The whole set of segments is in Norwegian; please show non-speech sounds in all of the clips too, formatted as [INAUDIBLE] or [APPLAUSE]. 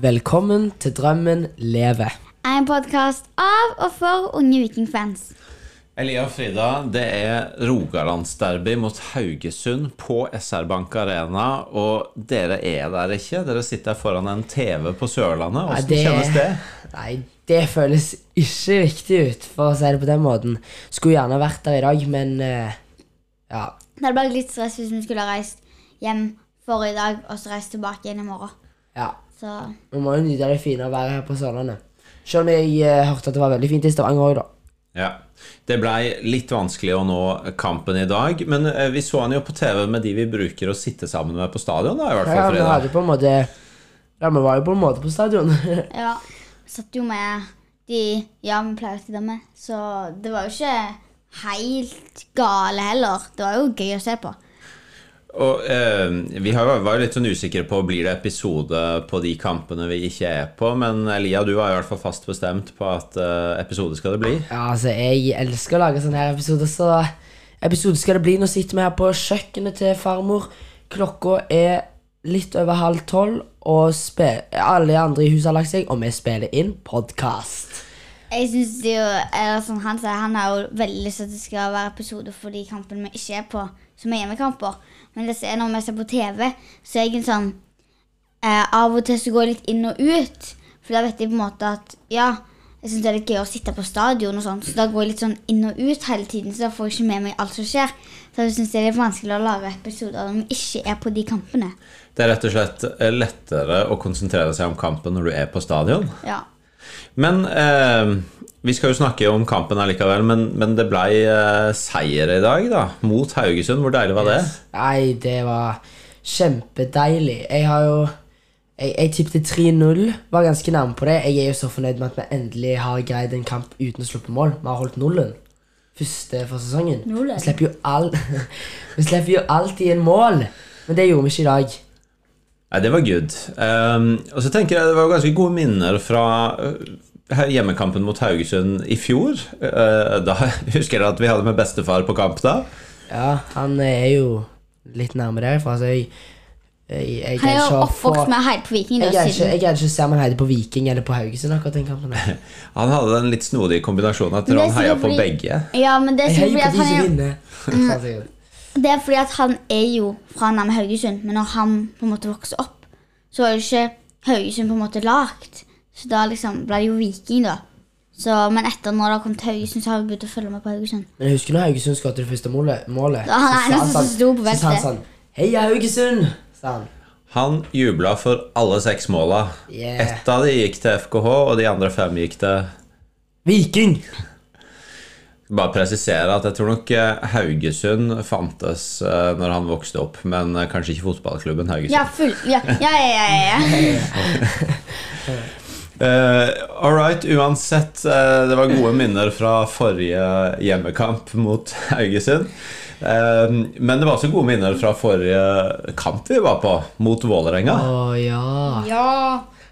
Velkommen til Drømmen lever. En podkast av og for unge vikingfans. Elia og Frida, det er Rogalandsderby mot Haugesund på SR Bank Arena. Og dere er der ikke. Dere sitter foran en TV på Sørlandet. Nei, Hvordan kjennes det? Nei, det føles ikke riktig ut, for å si det på den måten. Skulle gjerne vært der i dag, men eh, ja. Det hadde blitt litt stress hvis vi skulle ha reist hjem forrige dag og så reist tilbake igjen i morgen. ja. Så Vi må jo nyte det fine været her på Sørlandet. Selv om jeg eh, hørte at det var veldig fint i Stavanger òg, da. Ja. Det blei litt vanskelig å nå kampen i dag, men eh, vi så han jo på TV med de vi bruker å sitte sammen med på stadion, da, i hvert Ja, fall, vi Frida. hadde på en måte Ja, vi var jo på en måte på stadion. [LAUGHS] ja, satt jo med de ja, vi pleier å sitte med. Så det var jo ikke helt gale heller. Det var jo gøy å se på. Og eh, Vi har var jo litt sånn usikre på blir det episode på de kampene vi ikke er på, men Elia, du var i hvert fall fast bestemt på at eh, episode skal det bli. Ja, altså, jeg elsker å lage sånne her episoder, så episode skal det bli. Nå sitter vi her på kjøkkenet til farmor. Klokka er litt over halv tolv, og alle andre i huset har lagt seg, og vi spiller inn podkast. Jeg synes jo, eller som Han sier, han har jo veldig lyst til at det skal være episode for de kampene vi ikke er på, som er hjemmekamper. Men det er når vi ser på TV, så er jeg en sånn eh, Av og til så går jeg litt inn og ut. For da vet jeg på en måte at ja, jeg syns det er litt gøy å sitte på stadion, og sånn, så da går jeg litt sånn inn og ut hele tiden. Så da får jeg ikke med meg alt som skjer. Så jeg syns det er litt vanskelig å lage episoder når vi ikke er på de kampene. Det er rett og slett eh, lettere å konsentrere seg om kampen når du er på stadion. Ja. Men eh, vi skal jo snakke om kampen allikevel, men, men det blei uh, seier i dag, da. Mot Haugesund. Hvor deilig var det? Nei, det var kjempedeilig. Jeg har jo Jeg, jeg tippet 3-0. Var ganske nærme på det. Jeg er jo så fornøyd med at vi endelig har greid en kamp uten å sluppe mål. Vi har holdt nullen. Første for sesongen. Nullen? Vi slipper jo all [LAUGHS] Vi slipper jo alltid en mål. Men det gjorde vi ikke i dag. Nei, det var good. Um, og så tenker jeg det var ganske gode minner fra uh, hjemmekampen mot Haugesund i fjor. Uh, da [LAUGHS] husker jeg at vi hadde med bestefar på kamp da. Ja, han er jo litt nærmere derfra, så jeg Jeg, jeg, Han er jo oppvokst med å heide på Viking. jeg greide ikke, ikke å se om han heide på Viking eller på Haugesund. akkurat den kampen der. [LAUGHS] Han hadde den litt snodige kombinasjonen at han heia på begge. Ja, men det er Jeg fordi at han er sa. Det er fordi at han er jo fra nærme Haugesund, men når han på en måte vokser opp, så er jo ikke Haugesund på en måte lagt. Så da liksom ble det jo Viking, da. Så, men etter når det har kommet til Haugesund, så har vi begynt å følge med på Haugesund. Men jeg husker når Haugesund skåret det første målet. målet Da han så er sa han, sånn- Så sa han sånn Heia Haugesund! sa han. Han jubla for alle seks måla. Yeah. Ett av de gikk til FKH, og de andre fem gikk til Viking! Bare presisere at jeg tror nok eh, Haugesund fantes eh, når han vokste opp, men eh, kanskje ikke fotballklubben Haugesund. Ja, full. Ja, ja, ja. ja, ja. [LAUGHS] [LAUGHS] Eh, all right, uansett. Uh, det var gode minner fra forrige hjemmekamp mot [LAUGHS] Haugesund. Uh, men det var også gode minner fra forrige kamp vi var på, mot Vålerenga. Oh, ja. ja.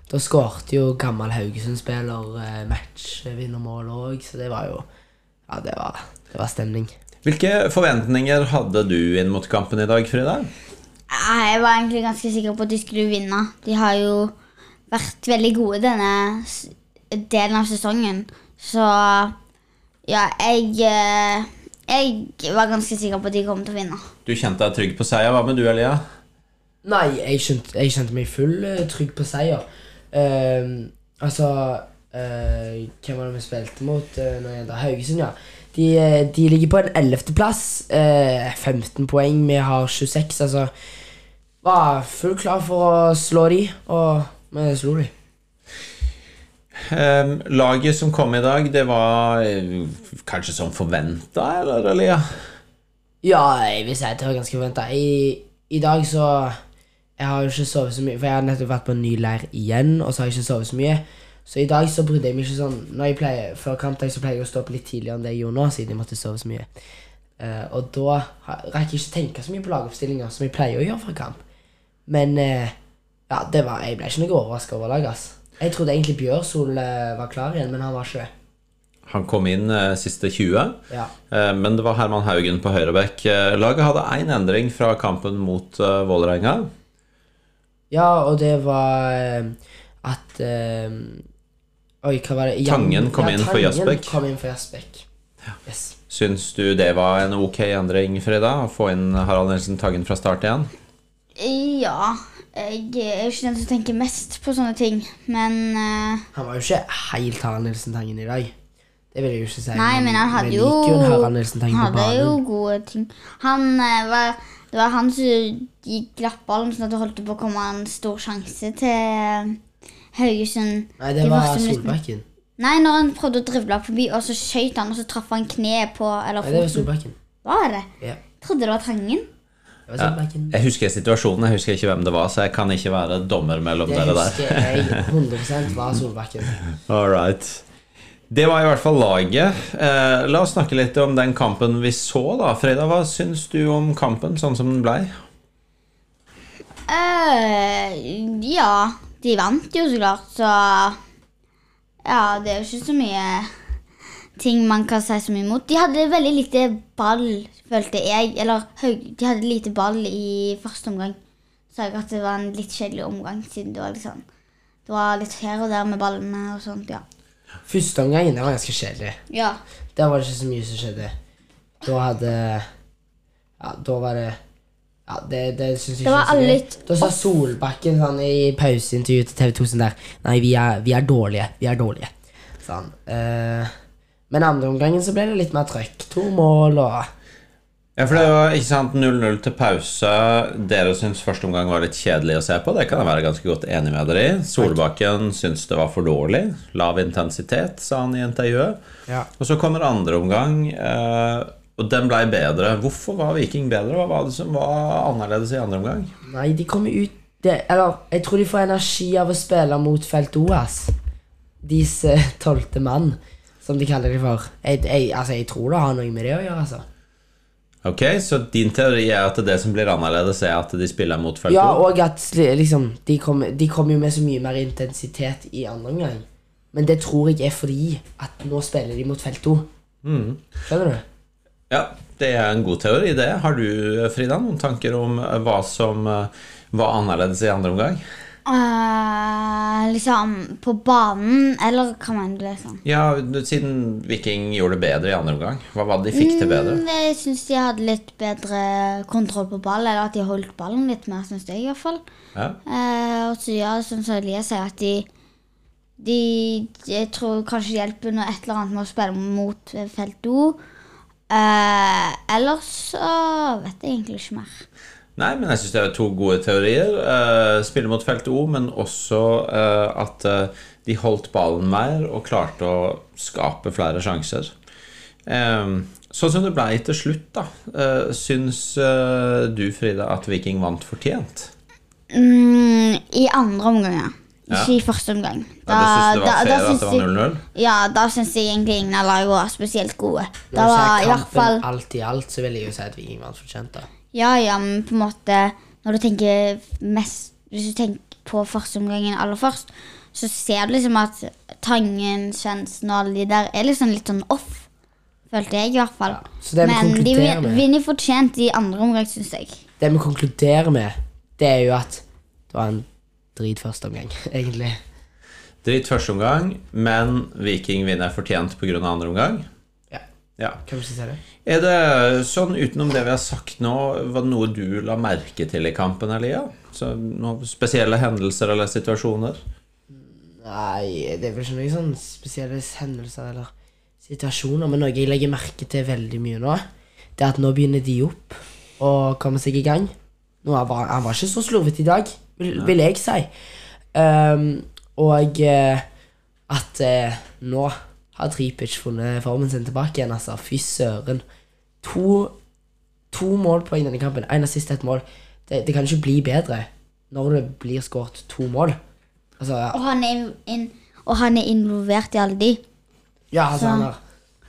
Da skårte jo gammel Haugesund-spiller matchvinnermål òg, så det var jo Ja, det var, det var stemning. Hvilke forventninger hadde du inn mot kampen i dag, Frida? Jeg var egentlig ganske sikker på at de skulle vinne. De har jo vært veldig gode denne delen av sesongen. Så ja, jeg eh, Jeg var ganske sikker på at de kom til å vinne. Du kjente deg trygg på seier. Hva med du, Elia? Nei, jeg kjente, jeg kjente meg full eh, trygg på seier. Uh, altså uh, Hvem var det vi spilte mot uh, når det? Haugesund, ja. De, de ligger på en ellevteplass. Uh, 15 poeng. Vi har 26. Altså Var fullt klar for å slå de, og vi slo de. Um, laget som kom i dag, det var eh, kanskje som forventa, eller, Elia? Ja, jeg vil si at det var ganske forventa. I, I dag så Jeg har jo ikke sovet så mye, for jeg har nettopp vært på en ny leir igjen, og så har jeg ikke sovet så mye. Så i dag så brydde jeg meg ikke sånn Når jeg pleier, Før kampdag så pleier jeg å stå opp litt tidligere enn det jeg gjorde nå, siden jeg måtte sove så mye. Uh, og da rekker rakk jeg ikke tenke så mye på lagoppstillinger som jeg pleier å gjøre før kamp. Men eh, ja, det var, jeg ble ikke noe overraska over laget. ass. Jeg trodde egentlig Bjørsol eh, var klar igjen, men han var ikke det. Han kom inn eh, siste 20, Ja. eh, men det var Herman Haugen på høyrebekk. Eh, laget hadde én endring fra kampen mot eh, Vålerenga. Ja, og det var eh, at eh, Oi, hva var det? Jan- Tangen kom inn for Tangen Jasbekk. kom inn for Jasbekk. Yes. Syns du det var en ok endring, Frida? Å få inn Harald Nilsen Tangen fra start igjen? Ja. Jeg er jo ikke den som tenker mest på sånne ting, men uh, Han var jo ikke helt Harald Nilsen Tangen i dag. Det vil jeg jo ikke si. Nei, men han hadde jo Han hadde jo gode ting. Han uh, var Det var han som gikk glattballen sånn at det holdt på å komme en stor sjanse til eh, Haugesund. Nei, det var. Solbakken. Nei, når han prøvde å drible forbi, og så skøyt han, og så traff han kneet på Eller Nei, det var. Solbakken. Var det? Ja, Jeg trodde det var Tangen. Solbakken. Jeg husker situasjonen, jeg husker ikke hvem det var, så jeg kan ikke være dommer mellom Det dere der. Det husker jeg 100 var Solbakken. [LAUGHS] All right. Det var i hvert fall laget. Eh, la oss snakke litt om den kampen vi så, da. Freda, hva syns du om kampen sånn som den blei? Uh, ja, de vant jo så klart, så Ja, det er jo ikke så mye ting man kan si så mye imot. De hadde veldig lite ball, følte jeg. Eller de hadde lite ball i første omgang. Så jeg at det var en litt kjedelig omgang, siden det var litt sånn Det var litt her og der med ballene og sånt, ja. Første omgang det var ganske kjedelig. Ja. Der var det ikke så mye som skjedde. Da hadde Ja, da var det Ja, det, det syns jeg Det ikke var gøy. litt Da sa Solbakken sånn i pauseintervjuet til TV 2 sånn der Nei, vi er, vi er dårlige. Vi er dårlige. Sånn. Eh, men andre omgangen så ble det litt mer trøkk. To mål og Ja, for det var ikke sant 0-0 til pause. Dere syns første omgang var litt kjedelig å se på. Det kan jeg være ganske godt enig med dere i. Solbakken syns det var for dårlig. Lav intensitet, sa han i intervjuet. Ja. Og så kommer andre omgang, eh, og den blei bedre. Hvorfor var Viking bedre? Hva var det som var annerledes i andre omgang? Nei, de kommer ut det, Eller, jeg tror de får energi av å spille mot Felt OAS. Deres tolvte mann, som de kaller det for. Jeg, jeg, altså, jeg tror det har noe med det å gjøre, altså. Ok, Så din teori er at det som blir annerledes, er at de spiller mot felt Ja, og at liksom De kommer kom jo med så mye mer intensitet i andre omgang. Men det tror jeg er fordi at nå spiller de mot Felt 2. Skjønner du? Ja, det er en god teori, det. Har du, Frida, noen tanker om eh, hva som eh, var annerledes i andre omgang? Eh, liksom på banen, eller hva mener du? liksom? Ja, siden Viking gjorde det bedre i andre omgang. Hva var det de fikk til bedre? Mm, Jeg syns de hadde litt bedre kontroll på ball, eller at de holdt ballen litt mer, syns jeg i hvert fall. Ja. Eh, og så ja, som Elias sier, at de, de Jeg tror kanskje det hjelper noe et eller annet med å spille mot felt O. Eh, ellers så vet jeg egentlig ikke mer. Nei, men jeg syns det er to gode teorier. Uh, spille mot felt O, men også uh, at uh, de holdt ballen mer og klarte å skape flere sjanser. Eh, sånn som det ble til slutt, da. uh, syns eh, du, Frida, at Viking vant fortjent? Mm, I andre omgang, ja. Ja. Ikke i første omgang. Da, Ja, du syns det var fair at det var 0-0? Ja, da syns jeg egentlig ingen av lagene var spesielt gode. Du var i hvert fall alt i alt, så vil jeg jo si at Viking vant fortjent. da Ja, ja, men på en måte Når du tenker mest Hvis du tenker på førsteomgangen aller først, så ser du liksom at Tangen, Svendsen og alle de der er liksom litt sånn off. Følte jeg, i hvert fall. Ja, så det vi men de vinner fortjent i andre omgang, syns jeg. Det vi konkluderer med, det er jo at det var en drit første omgang, [LAUGHS] egentlig. Drit første omgang, men Viking vinner fortjent pga. andre omgang. Ja. Hvem Kan vi det? Er det sånn utenom det vi har sagt nå, var det noe du la merke til i kampen, Elia? Så noen spesielle hendelser eller situasjoner? Nei, det er vel ikke noen sånne spesielle hendelser eller situasjoner, men noe jeg legger merke til veldig mye nå, det er at nå begynner de opp og kommer seg i gang. Nå, han, var, han var ikke så slurvete i dag, vil, vil jeg si. Um, og eh, at uh, nå har Tripic funnet formen sin tilbake igjen, altså. Fy søren. To, to målpoeng i denne kampen. En assist, ett mål. Det, det kan ikke bli bedre når det blir skåret to mål. Altså, Og han er, in, og han er involvert i alle de. Ja, altså Så- han har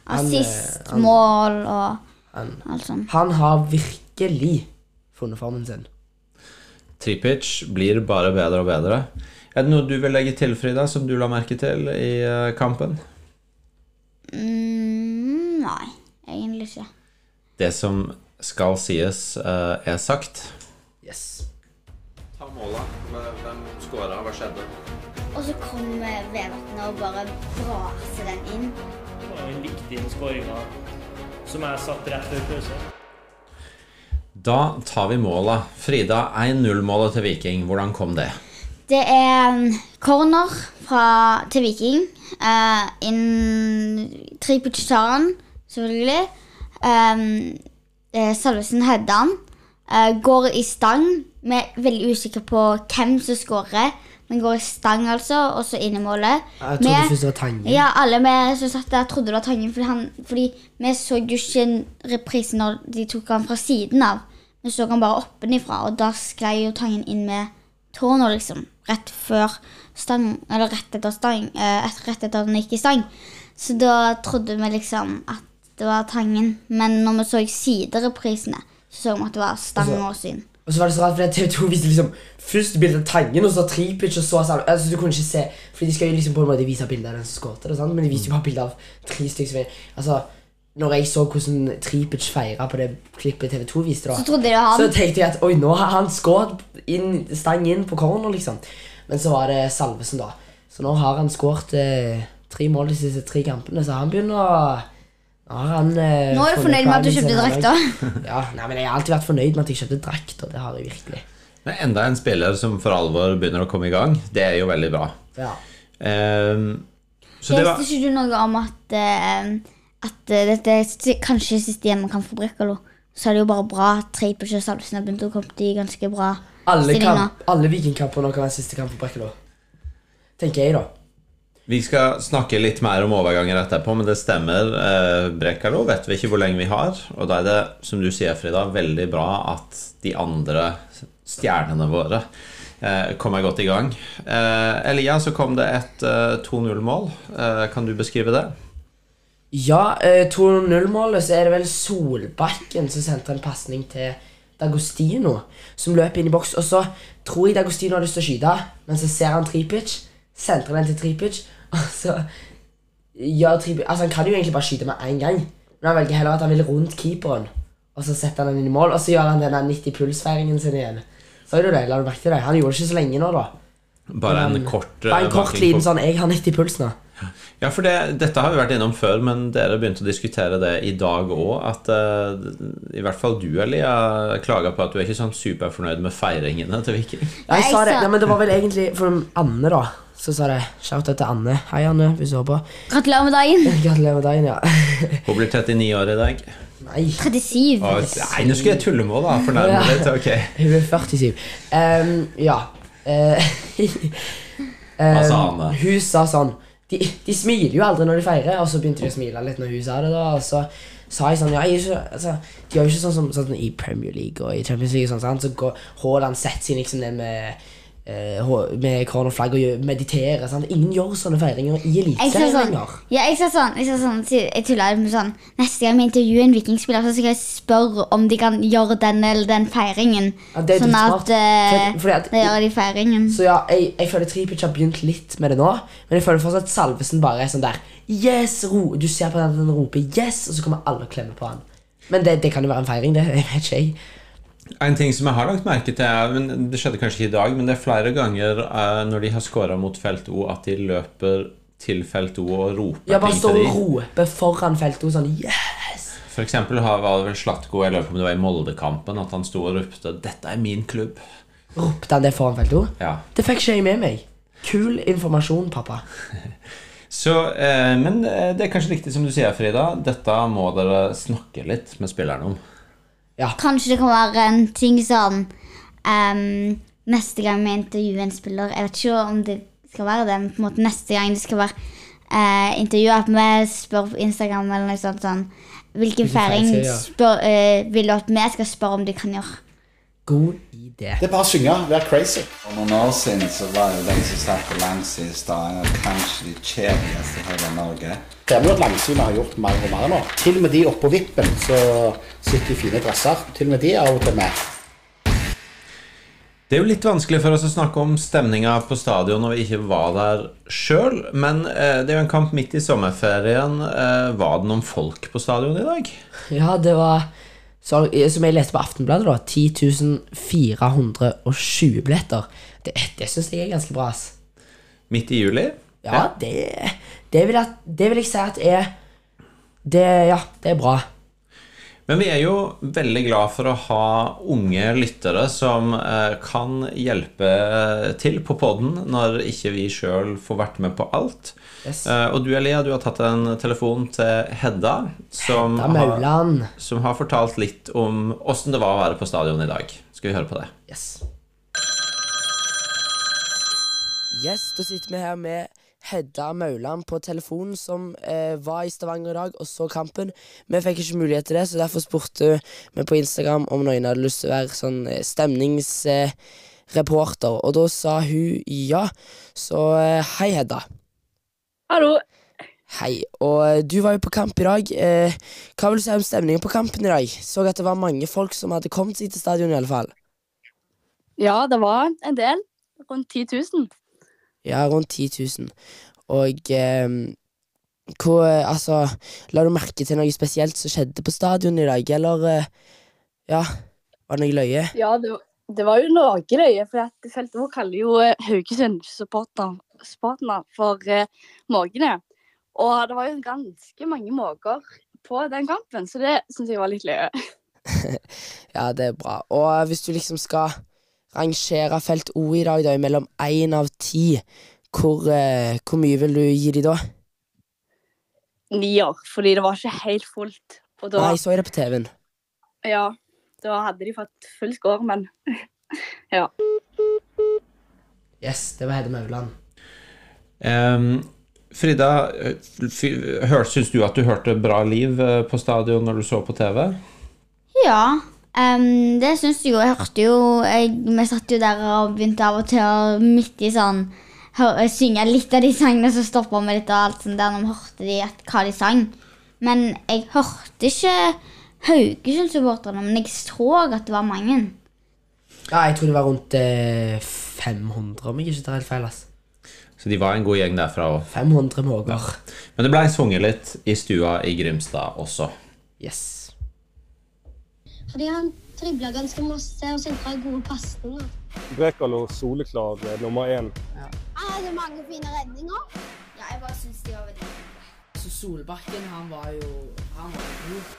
Han, Assist, eh, han- mål og han, alt sånt. han har virkelig funnet formen sin. Tripic blir bare bedre og bedre. Er det noe du vil legge til, Frida, som du la merke til i eh, kampen? Mm, nei, egentlig ikke. Det som skal sies, uh, er sagt. Yes. Ta måla. Hvem skåra? Hva skjedde? og så kom Vevatnet og bare braser den inn. Det var en viktig skåringa som jeg satt rett før pause. Da tar vi målet. Frida, 1-0-målet til Viking. Hvordan kom det? Det er en corner fra, til Viking. Uh, inn Tripic tar selvfølgelig. Um, eh, Salvesen Heddan. Eh, går i stang. Vi er veldig usikre på hvem som skårer, men går i stang, altså, og så inn i målet. Jeg trodde først det var Tangen. Ja, alle vi som satt der, trodde det var Tangen, fordi, han, fordi vi så jo ikke reprisen når de tok han fra siden av. Vi så han bare oppenifra, og da sklei jo Tangen inn med tårna, liksom. Rett før stang, eller rett etter stang, eh, rett etter den gikk i stang. Så da trodde vi liksom at det var Tangen. Men når vi så sidereprisene, så så vi at det var stang og syn. Og så var det så rart, fordi TV 2 viste liksom først bildet av Tangen, og så Tripic, og så Salve. Altså, du kunne ikke se Fordi de skal jo liksom på en måte vise bilde av den som skåret det, men de viste jo bare bilde av tre stykker Altså, når jeg så hvordan Tripic feira på det klippet TV 2 viste, da Så Så tenkte jeg at oi, nå har han skåret inn, stang inn på corner, liksom. Men så var det Salvesen, da. Så nå har han skåret eh, tre mål de siste tre kampene, så han begynner å nå har han, eh, Nå er du fornøyd med at du kjøpte drakt, også. [LAUGHS] Ja, nei, men jeg har alltid vært fornøyd med at jeg kjøpte drakt, og det har jeg virkelig. Men enda en spiller som for alvor begynner å komme i gang. Det er jo veldig bra. Ja. Um, så det var Leste ikke du noe om at, uh, at eh, dette kanskje siste hjemmekamp for Brekkalo? Så er det jo bare bra at Tripic og Salvesen har begynt å komme i ganske bra Alle, kamp, alle vikingkampene kan være siste kamp på Brekkelo. Tenker jeg, da. Vi skal snakke litt mer om overganger etterpå, men det stemmer. Eh, Brekalo vet vi ikke hvor lenge vi har. Og da er det, som du sier, Frida, veldig bra at de andre stjernene våre eh, kommer godt i gang. Eh, Elia, så kom det et eh, 2-0-mål. Eh, kan du beskrive det? Ja, eh, 2-0-målet så er det vel Solbakken som sendte en pasning til Dagostino, som løp inn i boks. Og så tror jeg Dagostino har lyst til å skyte, men så ser han Tripic, sentrer den til Tripic, og så gjør Tripic Altså, han kan jo egentlig bare skyte med én gang, men han velger heller at han vil rundt keeperen, og så setter han den inn i mål, og så gjør han den der 90 puls-feiringen sin igjen. Så du det? La du merke til det? Han gjorde det ikke så lenge nå, da. Bare en kort eh, Bare en kort liten sånn 'jeg har 90 puls' nå'. Ja, for det, dette har vi vært innom før, men dere begynte å diskutere det i dag òg. At uh, i hvert fall du, Elia, klaga på at du er ikke sånn superfornøyd med feiringene til Viking. Nei, jeg Jeg sa det, Nei, men det var vel egentlig for Anne, da. Så sa det shout-out til Anne. Hei, Anne, hvis du hører på. Gratulerer med dagen! [LAUGHS] Gratulerer med dagen, ja. [LAUGHS] Hun blir 39 år i dag. Nei, 37. Og, nei, nå skulle jeg tulle med henne, da. Fornærme Ja. litt. Ok. [LAUGHS] hun er 47. Um, ja. Eh, Hva sa Anne? Hun sa sånn de, de smiler jo aldri når de feirer, og så begynte de å smile litt når hun sa det. da Og så sa jeg sånn ja, jeg er ikke, altså, De gjør jo ikke sånn som sånn, i Premier League og i Champions League, og sånn, sant? så Haaland setter seg liksom ned med med cornerflagg og gjør- mediterer. Sant? Ingen gjør sånne feiringer i Eliteserien sånn, lenger. ja, jeg sa sånn, jeg, sånn jeg tulla med sånn Neste gang vi intervjuer en vikingspiller, så skal jeg spørre om de kan gjøre den eller den feiringen. Ja, det er sånn at uh, at- Da gjør de feiringen. Så ja, jeg, jeg føler Tripic har begynt litt med det nå. Men jeg føler fortsatt at Salvesen bare er sånn der Yes! Ro. Du ser på den den roper 'yes', og så kommer alle og klemmer på han. Men det, det kan jo være en feiring, det. [LAUGHS] Jeg vet ikke, jeg. En ting som jeg har lagt merke til, er, men det skjedde kanskje ikke i dag, men det er flere ganger eh, når de har scora mot felt O, at de løper til felt O og roper Ja, bare ting står til og dem. roper foran feltet og sånn Yes! For eksempel har- var det vel Slatko, jeg på om det var i Moldekampen, at han sto og ropte 'Dette er min klubb'. Ropte han det foran feltet? Ja. Det fikk ikke jeg med meg. Kul informasjon, pappa. [LAUGHS] Så, eh, men eh, det er kanskje riktig som du sier, Frida. Dette må dere snakke litt med spillerne om. Kanskje det kan være en ting sånn um, Neste gang vi intervjuer en spiller Jeg vet ikke om det skal være det, men på en måte neste gang det skal være uh, intervju, at vi spør på Instagram eller noe sånt sånn Hvilken feiring ja. eh, vil du at vi skal spørre om de kan gjøre? God idé. Det er bare å synge. Vær crazy. For noen år siden så var jo den som satt på langsida kanskje de kjedeligste i hele Norge. Det er jo at Langsynet har gjort mer og mer nå. Til og med de oppå vippen så sitter i fine dresser. Til og med de er av og til med. Det er jo litt vanskelig for oss å snakke om stemninga på stadion når vi ikke var der sjøl, men eh, det er jo en kamp midt i sommerferien. Eh, var det noen folk på stadion i dag? Ja, det var Som jeg leste på Aftenbladet, da. 10 420 billetter. Det, det syns jeg er ganske bra, ass. Midt i juli. Ja, det, det, vil jeg, det vil jeg si at er det, Ja, det er bra. Men vi er jo veldig glad for å ha unge lyttere som eh, kan hjelpe til på podden når ikke vi sjøl får vært med på alt. Yes. Eh, og du Elia, du har tatt en telefon til Hedda, som, Hedda har, som har fortalt litt om åssen det var å være på stadion i dag. Skal vi høre på det? Yes. Yes, da sitter vi her med Hedda Mauland på telefonen, som eh, var i Stavanger i dag og så kampen. Vi fikk ikke mulighet til det, så derfor spurte vi på Instagram om noen hadde lyst til å være sånn eh, stemningsreporter, og da sa hun ja. Så eh, hei, Hedda. Hallo. Hei. Og eh, du var jo på kamp i dag. Eh, hva vil du si om stemningen på kampen i dag? Så at det var mange folk som hadde kommet seg til stadion, i alle fall. Ja, det var en del. Rundt 10 000. Ja, rundt 10 000. Og eh, hvor Altså, la du merke til noe spesielt som skjedde på stadion i dag, eller eh, Ja, var det noe løye? Ja, det, det var jo noe løye, for at feltet vårt kaller jo eh, Haugesund-supporterne for eh, måkene. Og det var jo ganske mange måker på den kampen, så det syns jeg var litt løye. [LAUGHS] Ja, det er bra. Og hvis du liksom skal rangere felt O i dag, da, mellom én av ti, hvor, eh, hvor mye vil du gi de da? Nier, fordi det var ikke helt fullt. Og da, Nei, så jeg det på TV-en. ja, da hadde de fått full score, men [LAUGHS] ja. Yes, det var Hedde Mauland. Um, Frida, syns du at du hørte bra liv eh, på stadion når du så på TV? Ja, em, det syns jeg jo. Jeg hørte jo jeg, Vi satt jo der og begynte av og til å midt i sånn hør, synge litt av de sangene, så stoppa vi litt og alt sånt der når vi hørte de, at, hva de sang. Men jeg hørte ikke Haugesund-supporterne, men jeg så at det var mange. Ja, jeg tror det var rundt eh, 500, om jeg ikke tar helt feil. ass. Så de var en god gjeng derfra òg. 500 måker. Men det blei sunget litt i stua i Grimstad også. Yes. Fordi han tribla ganske masse og sentra gode pasninger. Brekalo soleklar eh, nummer én. Han hadde mange fine redninger. Ja, jeg bare syns de var veldig Så Solbakken, han var jo Han var god.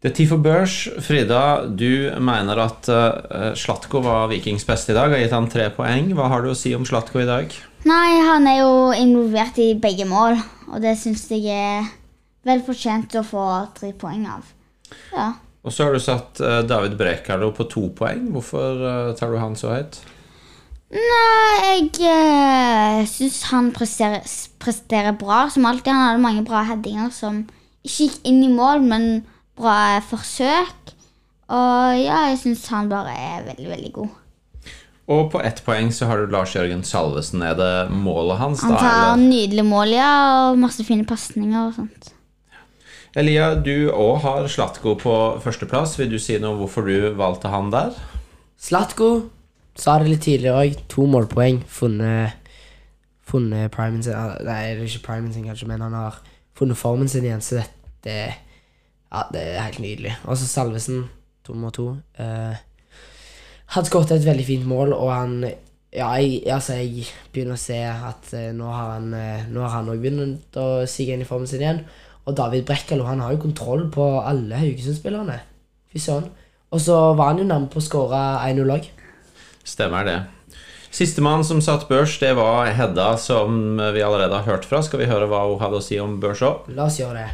Det er tid for børs. Frida, du mener at uh, Slatko var Vikings beste i dag. Har gitt han tre poeng. Hva har du å si om Slatko i dag? Nei, han er jo involvert i begge mål, og det syns jeg er vel fortjent å få tre poeng av. Ja. Og så har du satt eh, David Brekalo på to poeng. Hvorfor eh, tar du han så høyt? Nei, jeg uh, syns han presterer, presterer bra, som alltid. Han hadde mange bra headinger som ikke gikk inn i mål, men bra forsøk. Og ja, jeg syns han bare er veldig, veldig god. Og på ett poeng så har du Lars Jørgen Salvesen. Er det målet hans, da? Han tar Eller? nydelige mål, ja, og masse fine pasninger og sånt. Elia, du òg har Slatko på førsteplass. Vil du si noe om hvorfor du valgte han der? Slatko sa det litt tidligere òg. To målpoeng. Funnet Funnet primen sin ah, Nei, det er ikke primen sin, kanskje, men han har funnet formen sin igjen, så dette Ja, det er helt nydelig. Og så Salvesen, to mot to. Eh, hadde skåret et veldig fint mål, og han Ja, jeg, altså, jeg begynner å se at eh, nå har han eh, òg begynt å sige inn i formen sin igjen. Og David Brekkalo han har jo kontroll på alle Haugesund-spillerne. Fy søren. Og så var han jo nærme på å skåre 1-0 òg. Stemmer det. Sistemann som satt børs, det var Hedda, som vi allerede har hørt fra. Skal vi høre hva hun hadde å si om børs òg? La oss gjøre det.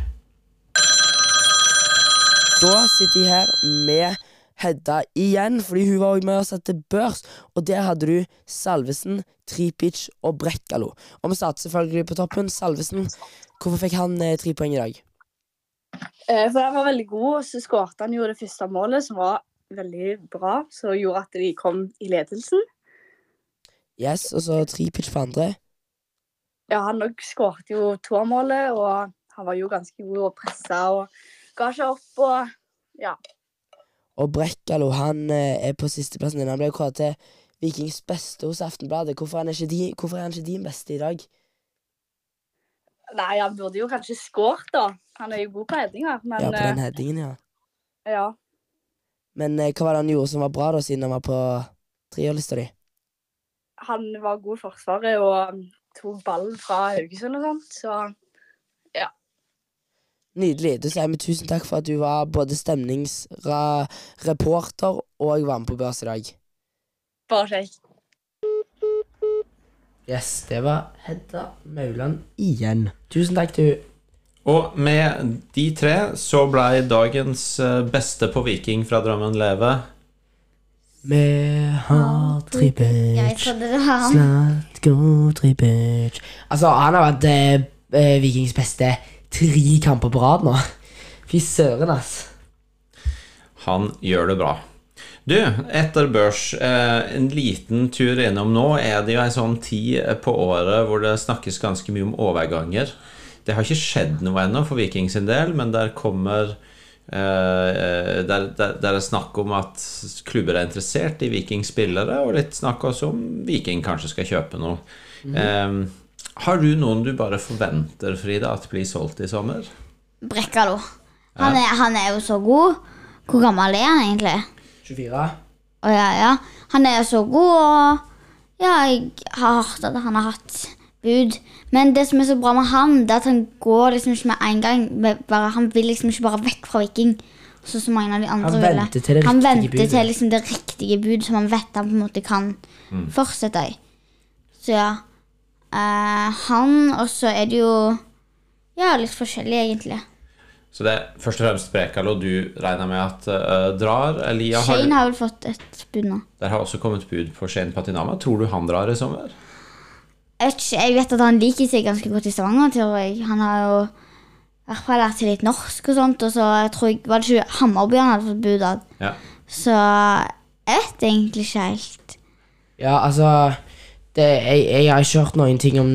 Da sitter jeg her med Hedda igjen, fordi hun var med og satte børs. Og der hadde du Salvesen, Tripic og Brekkalo. Og vi starter selvfølgelig på toppen. Salvesen, hvorfor fikk han eh, tre poeng i dag? Eh, For han var veldig god, og så skåret han jo det første målet, som var veldig bra, som gjorde at de kom i ledelsen. Yes, og så Tripic på andre. Ja, han òg skåret jo toermålet, og han var jo ganske god å presse og ga ikke opp og ja. Og Brekkalo han eh, er på sisteplassen din. Han ble kåret til Vikings beste hos Aftenbladet. Hvorfor er han ikke, di, hvorfor er han ikke din beste i dag? Nei, han burde jo kanskje skåret, da. Han er jo god på headinger, men Ja, på den eh, headingen, ja. ja. Men eh, hva var det han gjorde som var bra, da, siden han var på trierlista di? han var god i Forsvaret og um, tok ballen fra Haugesund og sånt, så Nydelig. Da sier vi tusen takk for at du var både stemningsreporter og var med på børs i dag. bare kjekt. Yes, det var Hedda Mauland igjen. Tusen takk, du. Og med de tre så blei dagens eh, beste på Viking fra Drammen leve Vi har var han. Slatko trippet Altså, han har vært eh, eh, Vikings beste tre kamper på rad nå. Fy søren, ass. Han gjør det bra. Du, etter børs, eh, en liten tur innom nå, er det jo en sånn tid på året hvor det snakkes ganske mye om overganger. Det har ikke skjedd noe ennå for Viking sin del, men der kommer eh, der, der, der er snakk om at klubber er interessert i Vikings spillere, og litt snakk også om Viking kanskje skal kjøpe noe. Eh, har du noen du bare forventer, Frida, at blir solgt i sommer? Brekkalo. Han, er- han er jo så god. Hvor gammel er han egentlig? 24. Å ja, ja. Han er så god, og ja, jeg har hørt at han har hatt bud. Men det som er så bra med han, det er at han går liksom ikke med en gang. Bare, han vil liksom ikke bare vekk fra Viking. Sånn som mange av de andre Han venter til det riktige, han venter budet. til liksom det riktige bud som han vet han på en måte kan fortsette i. Så ja. Eh, han, og så er det jo ja, litt forskjellig, egentlig. Så det er først og fremst Brekalo du regner med at uh, drar. Elia har, Shane har vel fått et bud nå. Der har også kommet bud på Shane Patinama. Tror du han drar i sommer? Jeg vet, jeg vet at han liker seg ganske godt i Stavanger, tror jeg. Han har jo i hvert fall lært seg litt norsk og sånt, og så jeg tror jeg, var det ikke Hammarby han hadde fått bud av. Ja. Så jeg vet egentlig ikke helt. Ja, altså det, jeg, jeg har ikke hørt noen ting om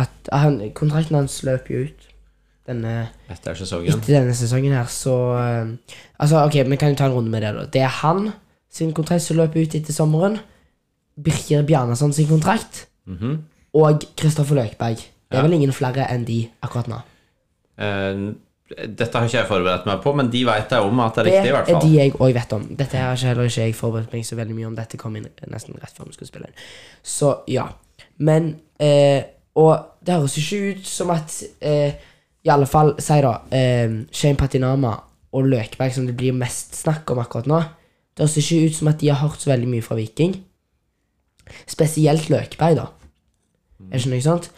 at han, Kontrakten hans løper jo ut denne, Etter sesongen. etter denne sesongen her, så uh, Altså, ok, vi kan jo ta en runde med det, da. Det er han sin kontrakt som løper ut etter sommeren. Birker Bjarnason sin kontrakt. Mhm. Og Kristoffer Løkberg. Det er Ja. vel ingen flere enn de akkurat nå. Eh, dette har ikke jeg forberedt meg på, men de vet jeg om at det er riktig, i hvert fall Det er de jeg òg vet om. Dette har ikke heller ikke jeg forberedt meg så veldig mye om. Dette kom inn nesten rett før vi skulle spille inn. Så ja. Men eh, Og det høres ikke ut som at eh, I alle fall, si da eh, Shane Patinama og Løkberg, som det blir mest snakk om akkurat nå Det høres ikke ut som at de har hørt så veldig mye fra Viking. Spesielt Løkberg, da. Er det ikke noe sant?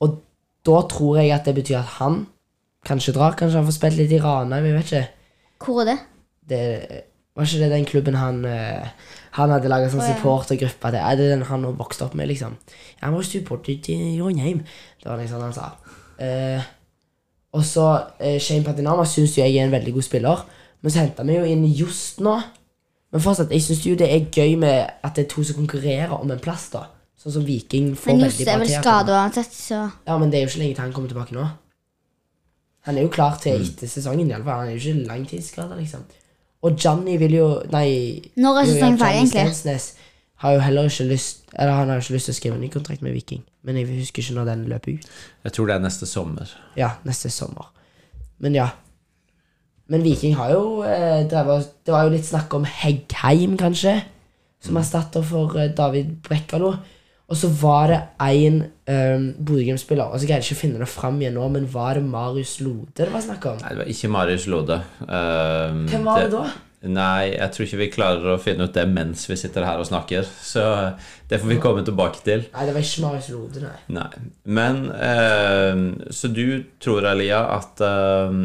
Og da tror jeg at det betyr at han kanskje drar. Kanskje han får spilt litt i Ranheim, jeg vet ikke Hvor er det? det, Var ikke det den klubben han eh, Han hadde laga sånn Å, ja. supportergruppe til? Er det den han vokste opp med, liksom? Han var supporter til Trondheim. Det var liksom han sa. Uh, og så uh, Shane Patinama syns jeg er en veldig god spiller. Men så henta vi jo inn Just nå. Men fortsatt, jeg syns jo det er gøy med at det er to som konkurrerer om en plass, da. Sånn som Viking får Men veldig Just bra er vel skada uansett, så Ja, men det er jo ikke lenge til han kommer tilbake nå. Han er jo klar til Mm. etter sesongen, i alle fall. Han er jo ikke langtidsskada, liksom. Og Johnny vil jo Nei. Når er sesongen ferdig, Johnny egentlig? Stensnes har jo heller ikke lyst Eller han har jo ikke lyst til å skrive en ny kontrakt med Viking. Men jeg husker ikke når den løper ut. Jeg tror det er neste sommer. Ja, neste sommer. Men ja. Men Viking har jo eh, drevet Det var jo litt snakk om Heggheim, kanskje, som erstatter for eh, David Brekkalo. Og så var det en um, Bodø-Glimt-spiller, og så greide jeg ikke å finne det fram igjen nå, men var det Marius Lode det var snakk om? Nei, det var ikke Marius Lode. Eh, Hvem var det da? Nei, jeg tror ikke vi klarer å finne ut det mens vi sitter her og snakker. Så det får vi komme tilbake til. Nei, det var ikke Marius Lode, nei. Nei. Men eh, Så du tror, Elia, at eh,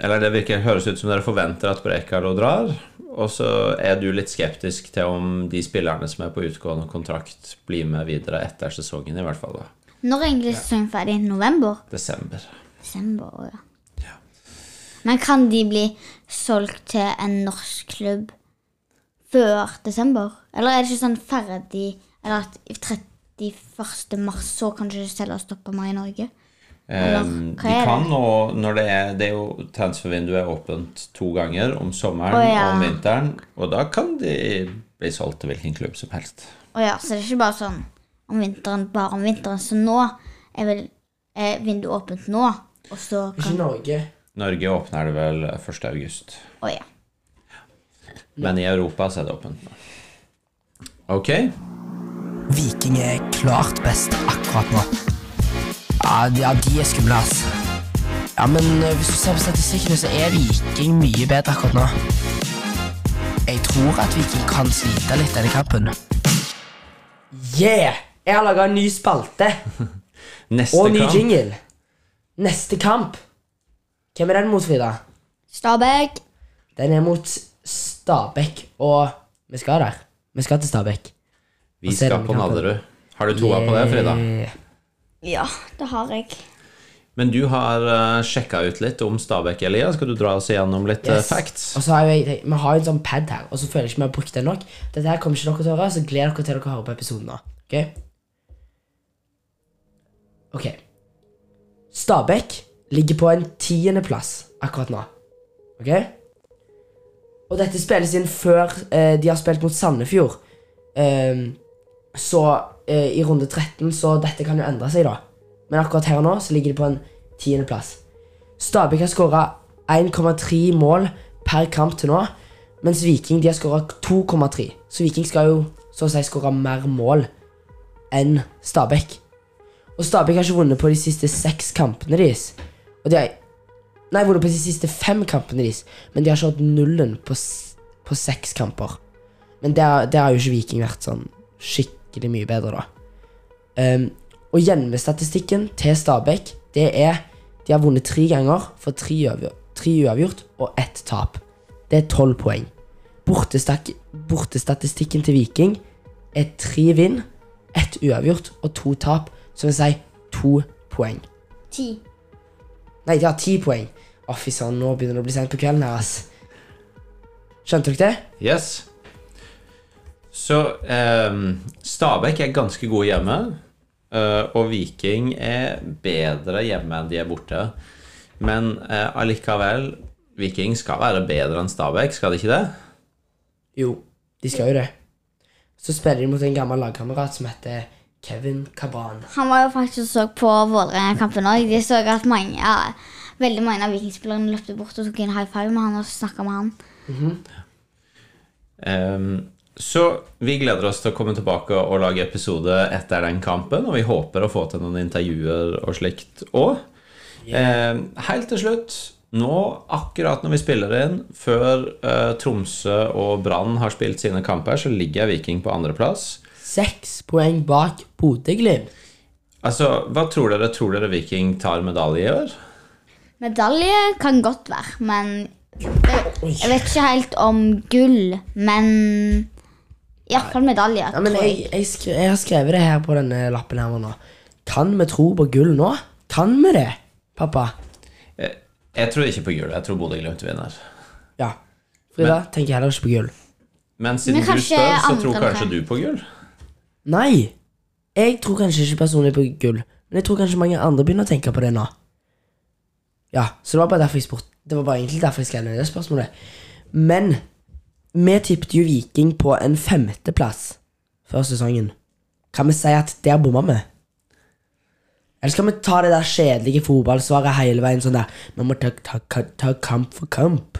Eller det virker høres ut som dere forventer at Brekalo drar. Og så er du litt skeptisk til om de spillerne som er på utgående kontrakt, blir med videre etter sesongen, i hvert fall. da. Når er egentlig sesongen ferdig? November? Desember. Desember, ja. Men kan de bli solgt til en norsk klubb før desember? Eller er det ikke sånn ferdig Eller at i 31. mars så kan du ikke selge og stoppe meg i Norge? Eller, Eh, hva de kan og når det er Det er jo transfervinduet er åpent to ganger, om sommeren oh, ja. og om vinteren. Og da kan de bli solgt til hvilken klubb som helst. Å ja, så det er ikke bare sånn om vinteren, bare om vinteren. Så nå er vel er vinduet åpent nå, og så Ikke Norge. Norge åpner det vel 1. august. Å ja. Men i Europa så er det åpent nå. Ok. Viking er klart best akkurat nå. Ja, de- ja de er skumle, ass. Ja, men eh, hvis du ser på statistikkene, så er Viking mye bedre akkurat nå. Jeg tror at Viking kan slite litt denne kampen. Yeah! Jeg har laga en ny spalte [LAUGHS] Neste og ny kamp jingle. Neste kamp. Hvem er den mot, Frida? Stabæk. Den er mot Stabæk, og vi skal der. Vi skal til Stabæk. Vi Og se skal denne på kampen. Nadderud. Har du troa på det, Frida? Yeah. Ja, det har jeg. Men du har uh, sjekka ut litt om Stabæk, Elia. Skal du dra oss igjennom litt yes. uh, facts? Og så har jeg, Vi har jo en sånn pad her, og så føler jeg ikke vi har brukt den nok. Dette her kommer ikke dere til å høre, så gled dere til dere hører på episoden nå. Ok? Ok. Stabæk ligger på en tiendeplass akkurat nå. Ok? Og dette spilles inn før eh, de har spilt mot Sandefjord. Um, så eh, i runde 13, så dette kan jo endre seg, da. Men akkurat her nå så ligger de på en tiendeplass. Stabæk har skåra 1,3 mål per kamp til nå, mens Viking de har skåra 2,3. Så Viking skal jo så å si skåre mer mål enn Stabæk. Og Stabæk har ikke vunnet på de siste seks kampene deres. Og de har Nei, vunnet på de siste fem kampene deres, men de har ikke hatt nullen på, på seks kamper. Men der har jo ikke Viking vært sånn skikkelig mye bedre, da. Um, og hjemmestatistikken til Stabæk, det er De har vunnet tre ganger for tre, uavgjort, tre uavgjort og ett tap. Det er tolv poeng. Bortestak, bortestatistikken til Viking er tre vinn, ett uavgjort og to tap, som vil si to poeng. Ti. Nei, de har ti poeng. Å, fy søren, nå begynner det å bli sent på kvelden her, ass. Skjønte dere det? Yes. Så ehm, Stabæk er ganske gode hjemme. eh, og Viking er bedre hjemme enn de er borte. Men eh, allikevel Viking skal være bedre enn Stabæk, skal de ikke det? Jo, de skal jo det. Så spiller de mot en gammel lagkamerat som heter Kevin Cabran. Han var jo faktisk og så på Vålerenga-kampen òg. De så at mange, ja, veldig mange av vikingspillerne løpte bort og tok en high five med han og snakka med han. Ehm, så vi gleder oss til å komme tilbake og lage episode etter den kampen, og vi håper å få til noen intervjuer og slikt òg. helt til slutt, nå akkurat når vi spiller inn, før eh, Tromsø og Brann har spilt sine kamper, så ligger Viking på andreplass. Seks poeng bak Bodø-Glimt. Altså, hva tror dere? Tror dere Viking tar medalje i år? Medalje kan godt være, men jeg, jeg vet ikke helt om gull, men iallfall medalje. Ja, men jeg, jeg, skre, jeg har skrevet det her på denne lappen her nå. Kan vi tro på gull nå? Kan vi det, pappa? Jeg, jeg tror ikke på gull. Jeg tror Bodø-Glimt vinner. Ja. Frida tenker heller ikke på gull. Men siden Men du spør, så tror kanskje du på gull? Nei. Jeg tror kanskje ikke personlig på gull, men jeg tror kanskje mange andre begynner å tenke på det nå. Ja, så det var bare derfor jeg spurte. Det var bare egentlig derfor jeg skrev ned det spørsmålet. Men vi tippet jo Viking på en femteplass før sesongen. Kan vi si at der bomma vi? Eller skal vi ta det der kjedelige fotballsvaret hele veien sånn der Vi må ta, ta, ta, ta kamp for kamp.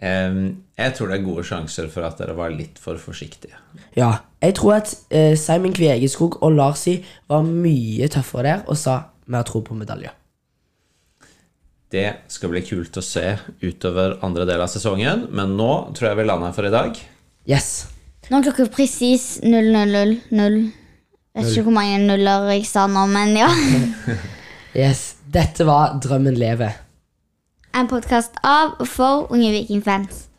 Um, jeg tror det er gode sjanser for at dere var litt for forsiktige. Ja, jeg tror at uh, Simon Kvegeskog og Larsi var mye tøffere der og sa vi har tro på medalje. Det skal bli kult å se utover andre del av sesongen, men nå tror jeg vi lander for i dag. Yes. Nå er klokka presis 0000. Vet ikke hvor mange nuller jeg sa nå, men ja. [LAUGHS] yes. Dette var Drømmen lever. En podkast av og for unge vikingfans.